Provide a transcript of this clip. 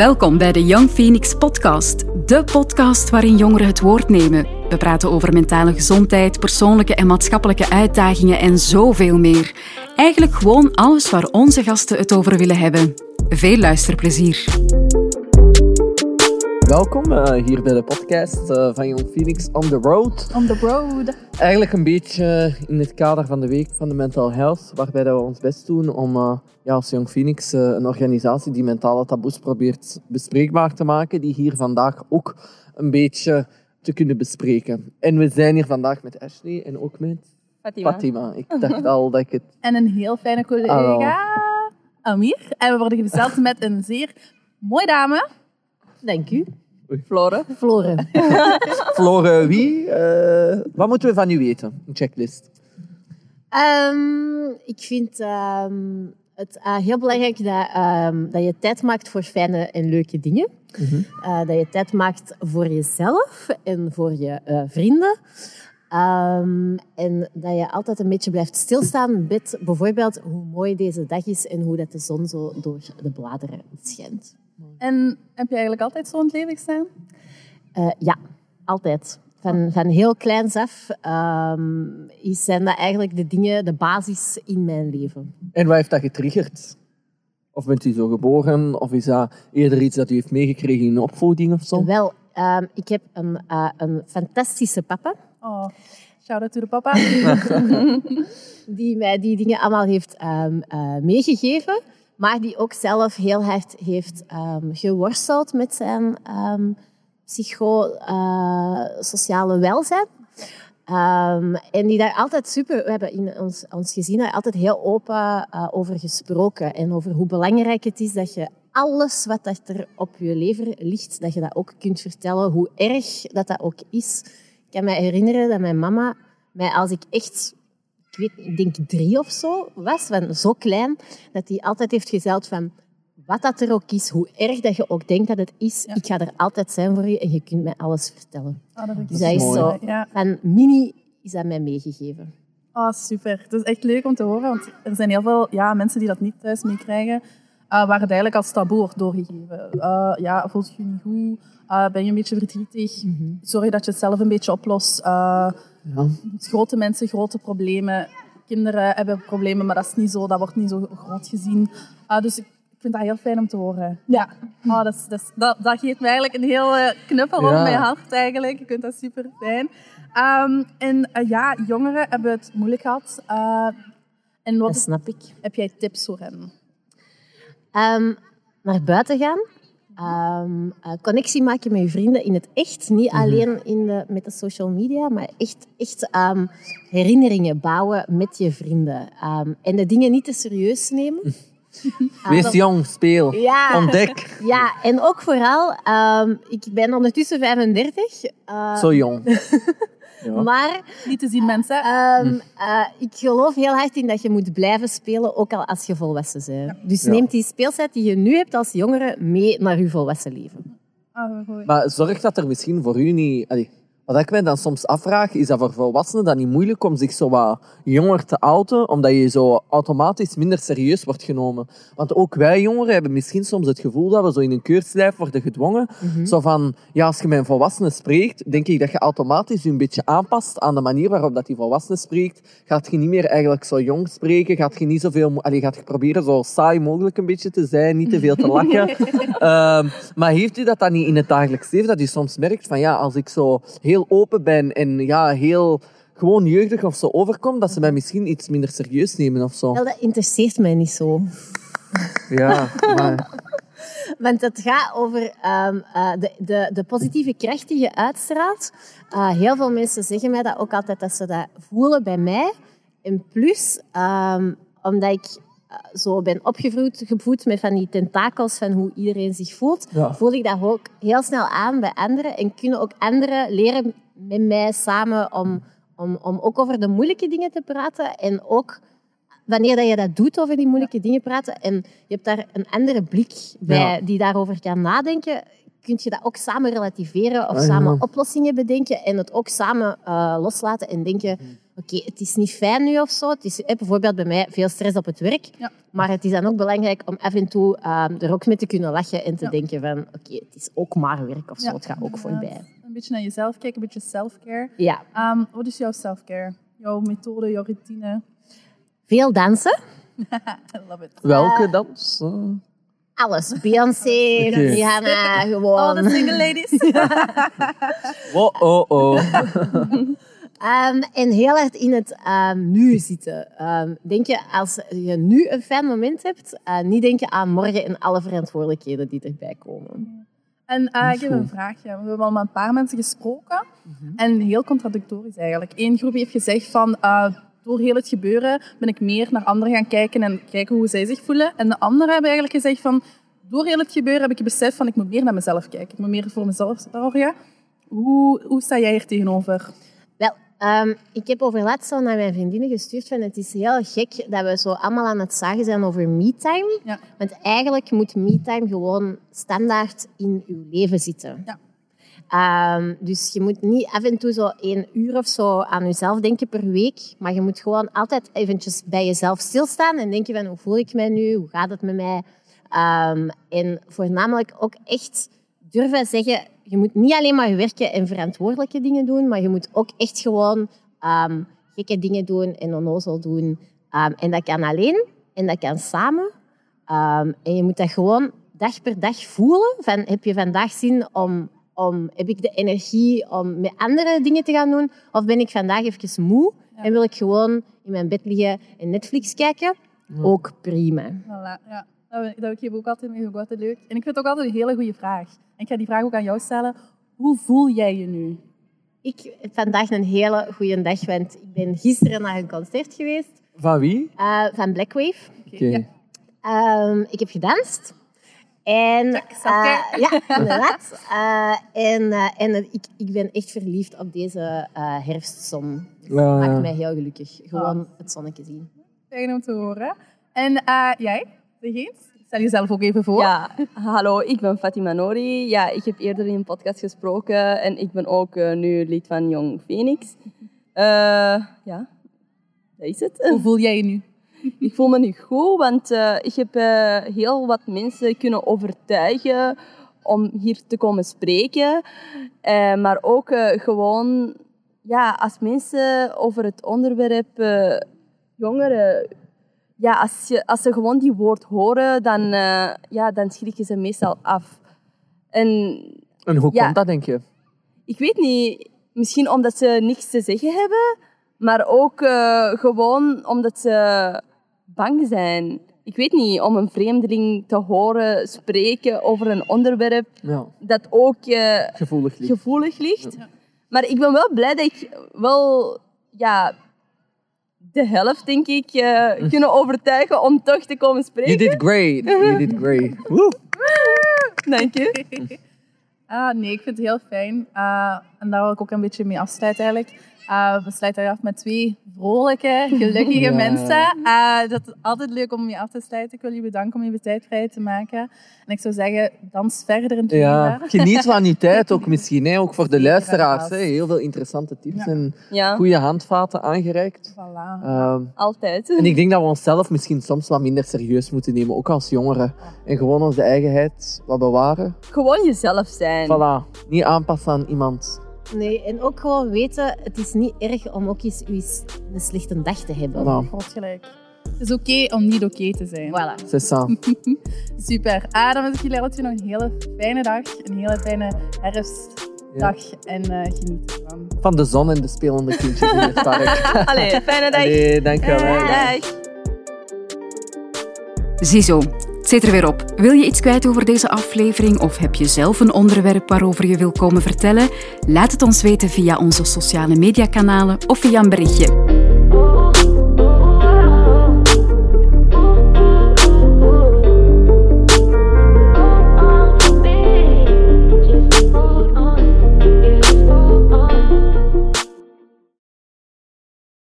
Welkom bij de Young Phoenix Podcast, de podcast waarin jongeren het woord nemen. We praten over mentale gezondheid, persoonlijke en maatschappelijke uitdagingen en zoveel meer. Eigenlijk gewoon alles waar onze gasten het over willen hebben. Veel luisterplezier. Welkom uh, hier bij de podcast uh, van Young Phoenix On The Road. On the road. Eigenlijk een beetje in het kader van de week van de mental health, waarbij dat we ons best doen om uh, ja, als Young Phoenix een organisatie die mentale taboes probeert bespreekbaar te maken, die hier vandaag ook een beetje te kunnen bespreken. En we zijn hier vandaag met Ashley en ook met Fatima. Fatima. Ik dacht al dat ik het... En een heel fijne collega, Amir. En we worden gebesteld met een zeer mooie dame. Dank u. Flore. Flore. Flore wie? Uh, wat moeten we van u weten? Een checklist. Um, ik vind um, het uh, heel belangrijk dat, um, dat je tijd maakt voor fijne en leuke dingen. Mm -hmm. uh, dat je tijd maakt voor jezelf en voor je vrienden. en dat je altijd een beetje blijft stilstaan met bijvoorbeeld hoe mooi deze dag is en hoe dat de zon zo door de bladeren schijnt. En heb je eigenlijk altijd zo in het leven gestaan? Uh, ja, altijd. Van, van heel kleins af um, zijn dat eigenlijk de dingen, de basis in mijn leven. En wat heeft dat getriggerd? Of bent u zo geboren? Of is dat eerder iets dat u heeft meegekregen in opvoeding of zo? Wel, um, ik heb een, uh, een fantastische papa. Oh, shout-out to de papa. die mij die dingen allemaal heeft um, uh, meegegeven maar die ook zelf heel hard heeft um, geworsteld met zijn um, psychosociale uh, welzijn. Um, en die daar altijd super, we hebben in ons, ons gezin daar altijd heel open uh, over gesproken. En over hoe belangrijk het is dat je alles wat dat er op je lever ligt, dat je dat ook kunt vertellen, hoe erg dat dat ook is. Ik kan me herinneren dat mijn mama mij, als ik echt ik weet, ik denk drie of zo was, van zo klein, dat hij altijd heeft gezegd van wat dat er ook is, hoe erg dat je ook denkt dat het is, ja. ik ga er altijd zijn voor je en je kunt mij alles vertellen. Oh, dat dus dat is zo, ja. van mini is dat mij meegegeven. Oh, super. Het is echt leuk om te horen, want er zijn heel veel ja, mensen die dat niet thuis meekrijgen, waar het eigenlijk als taboe wordt doorgegeven. Uh, ja, voelt je je niet goed? Uh, ben je een beetje verdrietig? Mm -hmm. Zorg dat je het zelf een beetje oplost. Ja. Grote mensen, grote problemen. Kinderen hebben problemen, maar dat is niet zo. Dat wordt niet zo groot gezien. Dus ik vind dat heel fijn om te horen. Ja. Oh, dat, is, dat, is, dat, dat, geeft mij eigenlijk een heel knuffel ja. op mijn hart eigenlijk. Ik vind dat super fijn. Um, en uh, ja, jongeren hebben het moeilijk gehad. Uh, en wat dat snap ik. Heb jij tips voor hen? Um, naar buiten gaan. Um, uh, connectie maken met je vrienden in het echt. Niet alleen in de, met de social media, maar echt, echt um, herinneringen bouwen met je vrienden. En de dingen niet te serieus nemen. Wees jong, speel, ja, ontdek. Ja, en ook vooral, ik ben ondertussen 35. Uh, Zo jong. Ja. Maar... Niet te zien, mensen. Um, uh, ik geloof heel hard in dat je moet blijven spelen, ook al als je volwassen bent. Ja. Dus neem die speeltijd die je nu hebt als jongere mee naar je volwassen leven. Oh, maar zorg dat er misschien voor u niet... Allee, wat ik mij dan soms afvraag, is dat voor volwassenen dan niet moeilijk om zich zo wat jonger te outen, omdat je zo automatisch minder serieus wordt genomen. Want ook wij jongeren hebben misschien soms het gevoel dat we zo in een keurslijf worden gedwongen. Mm -hmm. Zo van, ja, als je met een volwassene spreekt, denk ik dat je automatisch je een beetje aanpast aan de manier waarop dat die volwassene spreekt. Gaat je niet meer eigenlijk zo jong spreken, gaat je niet zoveel... Allee, gaat je proberen zo saai mogelijk een beetje te zijn, niet te veel te lachen. um, maar heeft u dat dan niet in het dagelijks leven, dat u soms merkt van, ja, als ik zo heel open ben en ja, heel gewoon jeugdig of zo overkom, dat ze mij misschien iets minder serieus nemen of zo. Wel, dat interesseert mij niet zo. Ja, maar... Want het gaat over um, uh, de, de, de, positieve kracht die je uitstraalt. Uh, heel veel mensen zeggen mij dat ook altijd, dat ze dat voelen bij mij. En plus, um, omdat ik zo ben opgevoed gevoed met van die tentakels van hoe iedereen zich voelt, ja. voel ik dat ook heel snel aan bij anderen. En kunnen ook anderen leren met mij samen om, om, om ook over de moeilijke dingen te praten. En ook wanneer dat je dat doet, over die moeilijke dingen praten, en je hebt daar een andere blik bij ja. die daarover kan nadenken, kun je dat ook samen relativeren of ja. samen oplossingen bedenken en het ook samen uh, loslaten en denken, oké, het is niet fijn nu of zo. Het is eh, bijvoorbeeld bij mij veel stress op het werk. Ja. Maar het is dan ook belangrijk om af en toe ehm, er ook mee te kunnen lachen en te Ja. denken van, oké, het is ook maar werk of zo. Ja, het gaat ook voorbij. Een beetje naar jezelf kijken, een beetje self-care. Ja, Ehm, wat is jouw self-care? Jouw methode, jouw routine? veel dansen. I love it. Welke dans? Eh, Alles. Beyoncé. Rihanna, gewoon. Oh, de single ladies. Oh, oh, oh. Ehm, en heel hard in het ehm, nu zitten. Ehm, denk je, als je nu een fijn moment hebt, eh, niet denken aan morgen en alle verantwoordelijkheden die erbij komen. En eh, ik heb een vraagje. We hebben al met een paar mensen gesproken. En heel contradictorisch eigenlijk. Eén groep heeft gezegd van... eh, door heel het gebeuren ben ik meer naar anderen gaan kijken en kijken hoe zij zich voelen. En de anderen hebben eigenlijk gezegd van... Door heel het gebeuren heb ik beseft van ik moet meer naar mezelf kijken. Ik moet meer voor mezelf zorgen. Hoe, hoe sta jij er tegenover? Ehm, ik heb over laatst al naar mijn vriendinnen gestuurd van het is heel gek dat we zo allemaal aan het zagen zijn over me-time. Ja. Want eigenlijk moet me-time gewoon standaard in uw leven zitten. Ja. Ehm, dus je moet niet af en toe zo één uur of zo aan jezelf denken per week. Maar je moet gewoon altijd eventjes bij jezelf stilstaan en denken van hoe voel ik mij nu? Hoe gaat het met mij? Ehm, en voornamelijk ook echt durven zeggen, je moet niet alleen maar werken en verantwoordelijke dingen doen, maar je moet ook echt gewoon ehm, gekke dingen doen en onnozel doen. Ehm, en dat kan alleen en dat kan samen. Ehm, en je moet dat gewoon dag per dag voelen. Van, heb je vandaag zin om, om... Heb ik de energie om met andere dingen te gaan doen? Of ben ik vandaag even moe en wil ik gewoon in mijn bed liggen en Netflix kijken? Ook prima. Voilà, ja. Dat, ik ook altijd mee, altijd leuk. En ik vind het ook altijd een hele goede vraag. En ik ga die vraag ook aan jou stellen. Hoe voel jij je nu? Ik heb vandaag een hele goede dag, want ik ben gisteren naar een concert geweest Van wie? eh, van Blackwave. Oké. Ja. Ehm, ik heb gedanst. En, Check, self-care. eh, ja, inderdaad. Eh, en en ik, ik ben echt verliefd op deze eh, herfstzon. Het Ja, maakt ja. mij heel gelukkig. Gewoon het zonnetje zien. Fijn om te horen. En eh, jij, zeg eens. Stel jezelf ook even voor. Ja, hallo, ik ben Fatima Nori. Ja, ik heb eerder in een podcast gesproken en ik ben ook eh, nu lid van Jong Phoenix. Eh, ja, dat is het. Hoe voel jij je nu? Ik voel me nu goed, want eh, ik heb heel wat mensen kunnen overtuigen om hier te komen spreken. Maar ook gewoon, ja, als mensen over het onderwerp jongeren, ja, als, je, als ze gewoon die woord horen, dan, eh, ja, dan schrikken ze meestal af. En En hoe Ja. komt dat, denk je? ik weet niet, misschien omdat ze niks te zeggen hebben, maar ook eh, gewoon omdat ze bang zijn. Ik weet niet, om een vreemdeling te horen spreken over een onderwerp Ja, dat ook eh, gevoelig ligt. gevoelig ligt. Maar ik ben wel blij dat ik wel ja, de helft, denk ik, eh, kunnen overtuigen om toch te komen You spreken. did great. You did great. Dank je. Ah, nee, ik vind het heel fijn. Ah, en daar wil ik ook een beetje mee afsluiten eigenlijk. Ah, we sluiten af met twee vrolijke, gelukkige Ja. mensen. Ah, dat is altijd leuk om mee af te sluiten. Ik wil je bedanken om je tijd vrij te maken. En ik zou zeggen, dans verder in het Ja, geniet van je tijd ook misschien. Hè? Ook voor de luisteraars. Hè? Heel veel interessante tips Ja. en Ja, goede handvaten aangereikt. Voilà. Ehm, altijd. en ik denk dat we onszelf misschien soms wat minder serieus moeten nemen, ook als jongeren. En gewoon onze eigenheid wat bewaren. Gewoon jezelf zijn. Voilà. Niet aanpassen aan iemand. Nee, en ook gewoon weten, het is niet erg om ook eens eens een slechte dag te hebben. Voilà. Groot gelijk. Het is oké om niet oké te zijn. Voilà. C'est ça. Super. Ah, dan wens ik jullie alle nog een hele fijne dag. Een hele fijne herfstdag. En eh, geniet ervan. Van de zon en de spelende kindjes in het park. Allee, fijne dag. Allee, dankjewel. hè. Dag. Ziezo, zit er weer op. Wil je iets kwijt over deze aflevering of heb je zelf een onderwerp waarover je wil komen vertellen? Laat het ons weten via onze sociale mediakanalen of via een berichtje.